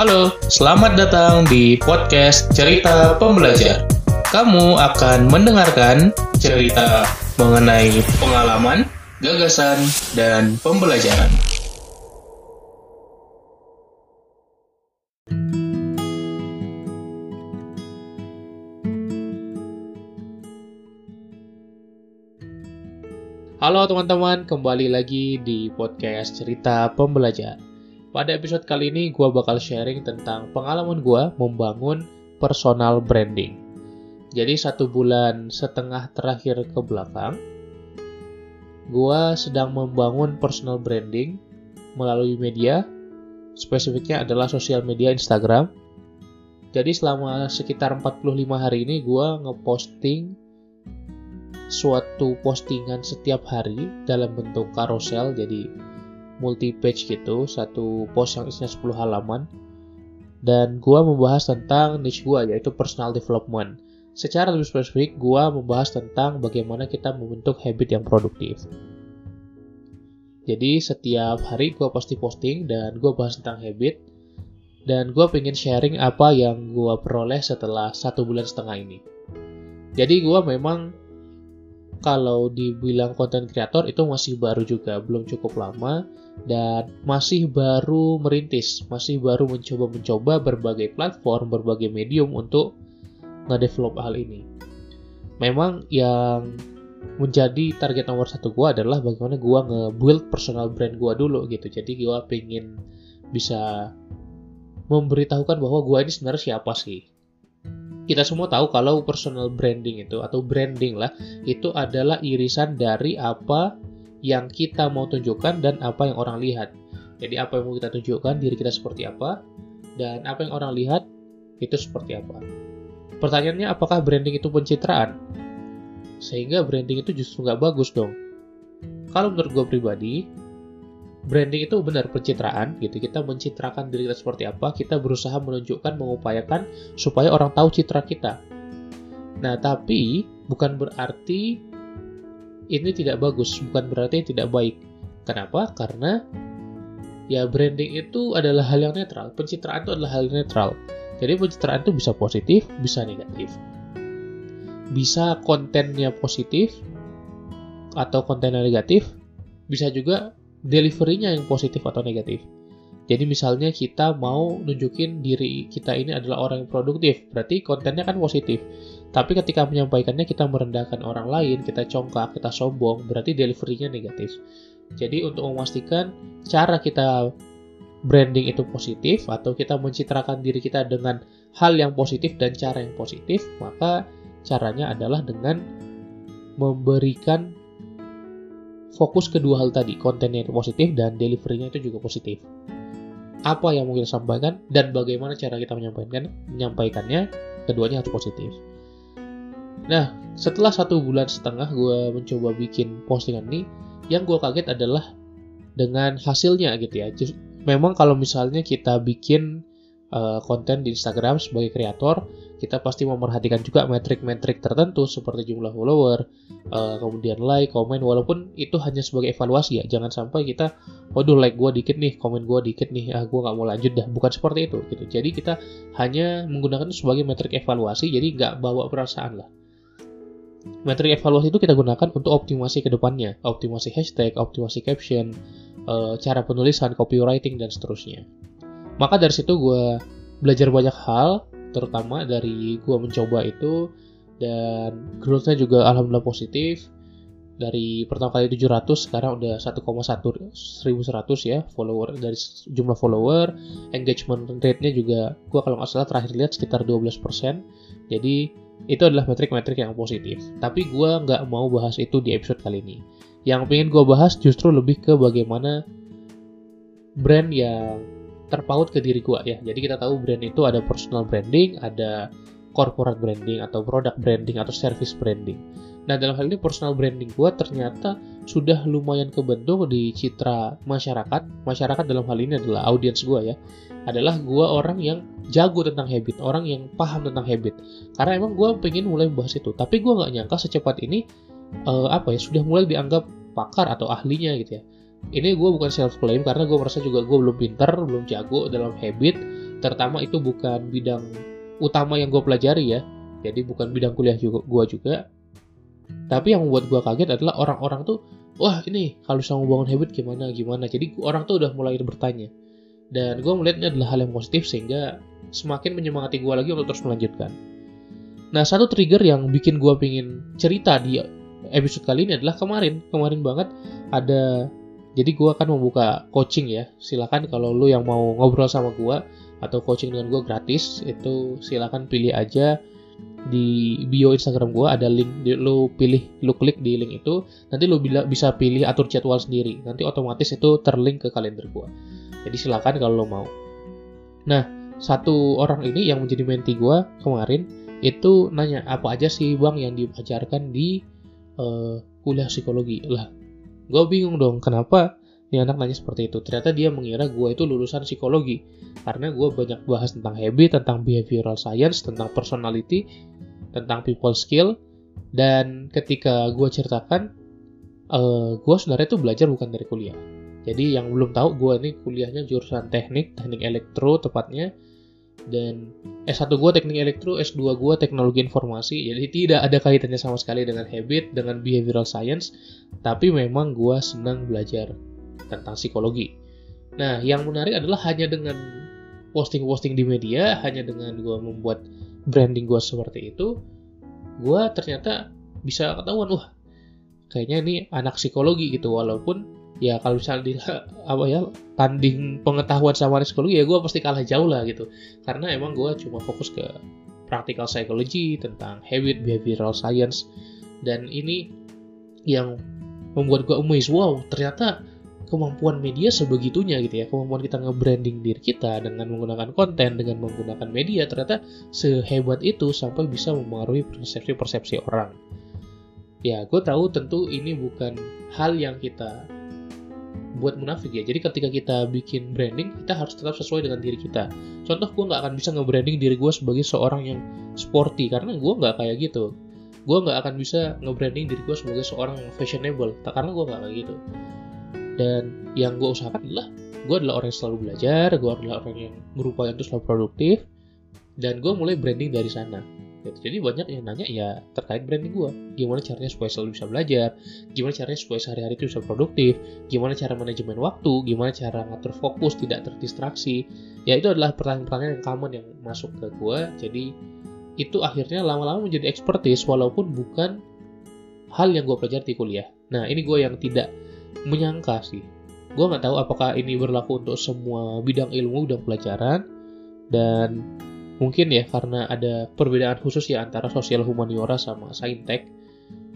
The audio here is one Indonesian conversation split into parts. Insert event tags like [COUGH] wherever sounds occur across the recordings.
Halo, selamat datang di podcast Cerita Pembelajar. Kamu akan mendengarkan cerita mengenai pengalaman, gagasan, dan pembelajaran. Halo teman-teman, kembali lagi di podcast Cerita Pembelajar. Pada episode kali ini, gue bakal sharing tentang pengalaman gue membangun personal branding. Jadi satu bulan setengah terakhir ke belakang, gue sedang membangun personal branding melalui media, spesifiknya adalah sosial media Instagram. Jadi selama sekitar 45 hari ini gue ngeposting suatu postingan setiap hari dalam bentuk carousel jadi multi page gitu satu post yang isinya 10 halaman. Dan gua membahas tentang niche gua yaitu personal development. Secara lebih spesifik gua membahas tentang bagaimana kita membentuk habit yang produktif. Jadi setiap hari gua pasti posting dan gua bahas tentang habit. Dan gue pengen sharing apa yang gue peroleh setelah satu bulan setengah ini. Jadi gue memang kalau dibilang konten kreator itu masih baru juga, belum cukup lama dan masih baru merintis, masih baru mencoba-mencoba berbagai platform, berbagai medium untuk nge-develop hal ini. Memang yang menjadi target nomor satu gue adalah bagaimana gue nge-build personal brand gue dulu gitu. Jadi gue pengen bisa memberitahukan bahwa gue ini sebenarnya siapa sih kita semua tahu kalau personal branding itu atau branding lah itu adalah irisan dari apa yang kita mau tunjukkan dan apa yang orang lihat. Jadi apa yang mau kita tunjukkan diri kita seperti apa dan apa yang orang lihat itu seperti apa. Pertanyaannya apakah branding itu pencitraan? Sehingga branding itu justru nggak bagus dong. Kalau menurut gue pribadi, branding itu benar pencitraan gitu. Kita mencitrakan diri kita seperti apa kita berusaha menunjukkan mengupayakan supaya orang tahu citra kita. Nah tapi bukan berarti ini tidak bagus bukan berarti tidak baik. Kenapa? Karena ya branding itu adalah hal yang netral pencitraan itu adalah hal yang netral. Jadi pencitraan itu bisa positif bisa negatif. Bisa kontennya positif atau kontennya negatif bisa juga deliverynya yang positif atau negatif. Jadi misalnya kita mau nunjukin diri kita ini adalah orang yang produktif, berarti kontennya kan positif. Tapi ketika menyampaikannya kita merendahkan orang lain, kita congkak, kita sombong, berarti deliverynya negatif. Jadi untuk memastikan cara kita branding itu positif atau kita mencitrakan diri kita dengan hal yang positif dan cara yang positif, maka caranya adalah dengan memberikan fokus kedua hal tadi, kontennya itu positif dan deliverynya itu juga positif. Apa yang mau kita sampaikan dan bagaimana cara kita menyampaikan menyampaikannya, keduanya harus positif. Nah, setelah satu bulan setengah gue mencoba bikin postingan ini, yang gue kaget adalah dengan hasilnya gitu ya. Just, memang kalau misalnya kita bikin uh, konten di Instagram sebagai kreator, kita pasti memperhatikan juga metrik-metrik tertentu seperti jumlah follower, uh, kemudian like, komen, walaupun itu hanya sebagai evaluasi ya. Jangan sampai kita, waduh like gue dikit nih, komen gue dikit nih, ah gue nggak mau lanjut dah. Bukan seperti itu gitu. Jadi kita hanya menggunakan sebagai metrik evaluasi, jadi nggak bawa perasaan lah. Metrik evaluasi itu kita gunakan untuk optimasi ke depannya, optimasi hashtag, optimasi caption, uh, cara penulisan, copywriting, dan seterusnya. Maka dari situ gue belajar banyak hal, terutama dari gue mencoba itu dan growth-nya juga alhamdulillah positif. Dari pertama kali 700 sekarang udah 1,1 1100 ya follower. Dari jumlah follower engagement rate-nya juga gue kalau nggak salah terakhir lihat sekitar 12% jadi itu adalah metrik-metrik yang positif. Tapi gue nggak mau bahas itu di episode kali ini. Yang pengen gue bahas justru lebih ke bagaimana brand yang terpaut ke diri gue ya. Jadi kita tahu brand itu ada personal branding, ada corporate branding atau product branding atau service branding. Nah dalam hal ini personal branding gue ternyata sudah lumayan kebentuk di citra masyarakat. Masyarakat dalam hal ini adalah audiens gue ya. Adalah gue orang yang jago tentang habit, orang yang paham tentang habit. Karena emang gue pengen mulai membahas itu. Tapi gue nggak nyangka secepat ini uh, apa ya sudah mulai dianggap pakar atau ahlinya gitu ya ini gue bukan self claim karena gue merasa juga gue belum pinter belum jago dalam habit. Terutama itu bukan bidang utama yang gue pelajari ya. Jadi bukan bidang kuliah juga gue juga. Tapi yang membuat gue kaget adalah orang-orang tuh wah ini kalau bisa membangun habit gimana gimana? Jadi orang tuh udah mulai bertanya. Dan gue melihatnya adalah hal yang positif sehingga semakin menyemangati gue lagi untuk terus melanjutkan. Nah satu trigger yang bikin gue pingin cerita di episode kali ini adalah kemarin. Kemarin banget ada jadi gue akan membuka coaching ya. Silakan kalau lu yang mau ngobrol sama gue atau coaching dengan gue gratis itu silakan pilih aja di bio Instagram gue ada link di, lu pilih lu klik di link itu nanti lu bisa pilih atur jadwal sendiri. Nanti otomatis itu terlink ke kalender gue jadi silakan kalau lo mau. Nah satu orang ini yang menjadi menti gue kemarin itu nanya apa aja sih bang yang diajarkan di uh, kuliah psikologi? Lah gue bingung dong kenapa ini anak nanya seperti itu? Ternyata dia mengira gue itu lulusan psikologi. Karena gue banyak bahas tentang habit tentang behavioral science tentang personality tentang people skill. Dan ketika gue ceritakan uh, eh, gue sebenarnya itu belajar bukan dari kuliah. Jadi yang belum tahu gue ini kuliahnya jurusan teknik teknik elektro tepatnya dan S1 gue teknik elektro, S2 gue teknologi informasi, jadi tidak ada kaitannya sama sekali dengan habit, dengan behavioral science, tapi memang gue senang belajar tentang psikologi. Nah, yang menarik adalah hanya dengan posting-posting di media, hanya dengan gue membuat branding gue seperti itu, gue ternyata bisa ketahuan wah kayaknya ini anak psikologi gitu. Walaupun ya kalau misalnya di [LAUGHS] apa ya tanding pengetahuan sama psikologi ya gue pasti kalah jauh lah gitu. Karena emang gue cuma fokus ke practical psychology tentang habit behavioral science. Dan ini yang membuat gue amazed wow ternyata kemampuan media sebegitunya gitu ya. Kemampuan kita nge-branding diri kita dengan menggunakan konten dengan menggunakan media ternyata sehebat itu sampai bisa memengaruhi persepsi-persepsi orang. Ya gue tahu tentu ini bukan hal yang kita buat munafik ya. Jadi ketika kita bikin branding kita harus tetap sesuai dengan diri kita. Contoh gue nggak akan bisa nge-branding diri gue sebagai seorang yang sporty karena gue nggak kayak gitu. Gue nggak akan bisa nge-branding diri gue sebagai seorang yang fashionable karena gue nggak kayak gitu. Dan yang gue usahakan adalah gue adalah orang yang selalu belajar gue adalah orang yang berupaya untuk selalu produktif dan gue mulai branding dari sana gitu. jadi banyak yang nanya ya terkait branding gue gimana caranya supaya selalu bisa belajar? Gimana caranya supaya sehari-hari itu bisa produktif? Gimana cara manajemen waktu? Gimana cara ngatur fokus tidak terdistraksi? Ya itu adalah pertanyaan-pertanyaan yang common yang masuk ke gue jadi itu akhirnya lama-lama menjadi expertise walaupun bukan hal yang gue pelajari di kuliah. Nah ini gue yang tidak menyangka sih. Gue nggak tahu apakah ini berlaku untuk semua bidang ilmu bidang pelajaran. Dan mungkin ya karena ada perbedaan khusus ya antara sosial humaniora sama saintek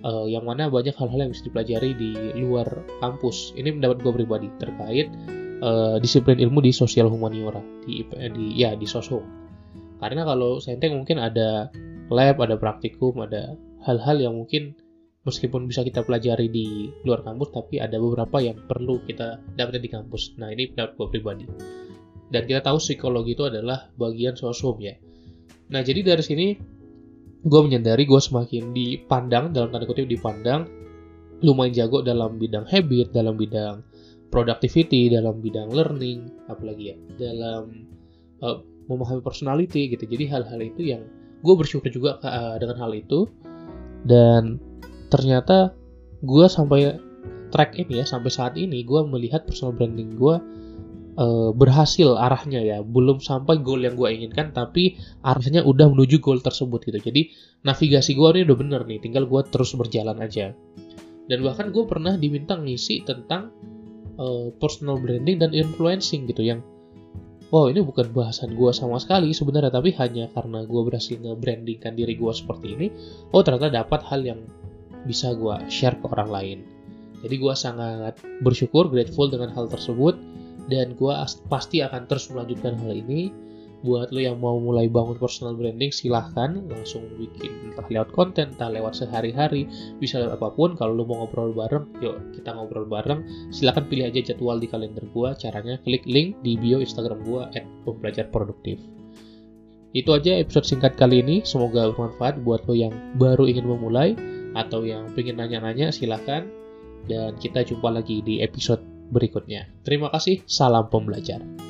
uh, yang mana banyak hal-hal yang bisa dipelajari di luar kampus. Ini mendapat gue pribadi terkait uh, disiplin ilmu di sosial humaniora di di ya di soshum karena kalau saintek mungkin ada lab ada praktikum ada hal-hal yang mungkin meskipun bisa kita pelajari di luar kampus tapi ada beberapa yang perlu kita dapatkan di kampus. Nah ini pendapat gue pribadi dan kita tahu psikologi itu adalah bagian sosum ya. Nah jadi dari sini gue menyadari gue semakin dipandang dalam tanda kutip dipandang lumayan jago dalam bidang habit dalam bidang productivity dalam bidang learning apalagi ya dalam uh, memahami personality gitu. Jadi hal-hal itu yang gue bersyukur juga uh, dengan hal itu. Dan ternyata gue sampai track ini ya sampai saat ini gue melihat personal branding gue uh, berhasil arahnya ya. Belum sampai goal yang gue inginkan tapi arahnya udah menuju goal tersebut gitu. Jadi navigasi gue ini udah bener nih tinggal gue terus berjalan aja. Dan bahkan gue pernah diminta ngisi tentang uh, personal branding dan influencing gitu yang wow ini bukan bahasan gue sama sekali sebenarnya tapi hanya karena gue berhasil nge-brandingkan diri gue seperti ini oh ternyata dapat hal yang bisa gue share ke orang lain. Jadi gue sangat bersyukur, grateful dengan hal tersebut, dan gue pasti akan terus melanjutkan hal ini. Buat lo yang mau mulai bangun personal branding, silahkan langsung bikin entah lewat konten, entah lewat sehari-hari, bisa lewat apa pun. Kalau lo mau ngobrol bareng, yuk kita ngobrol bareng. Silahkan pilih aja jadwal di kalender gue. Caranya klik link di bio Instagram gue at pembelajar produktif. Itu aja episode singkat kali ini. Semoga bermanfaat buat lo yang baru ingin memulai atau yang pengen nanya-nanya silahkan dan kita jumpa lagi di episode berikutnya. Terima kasih, salam pembelajar.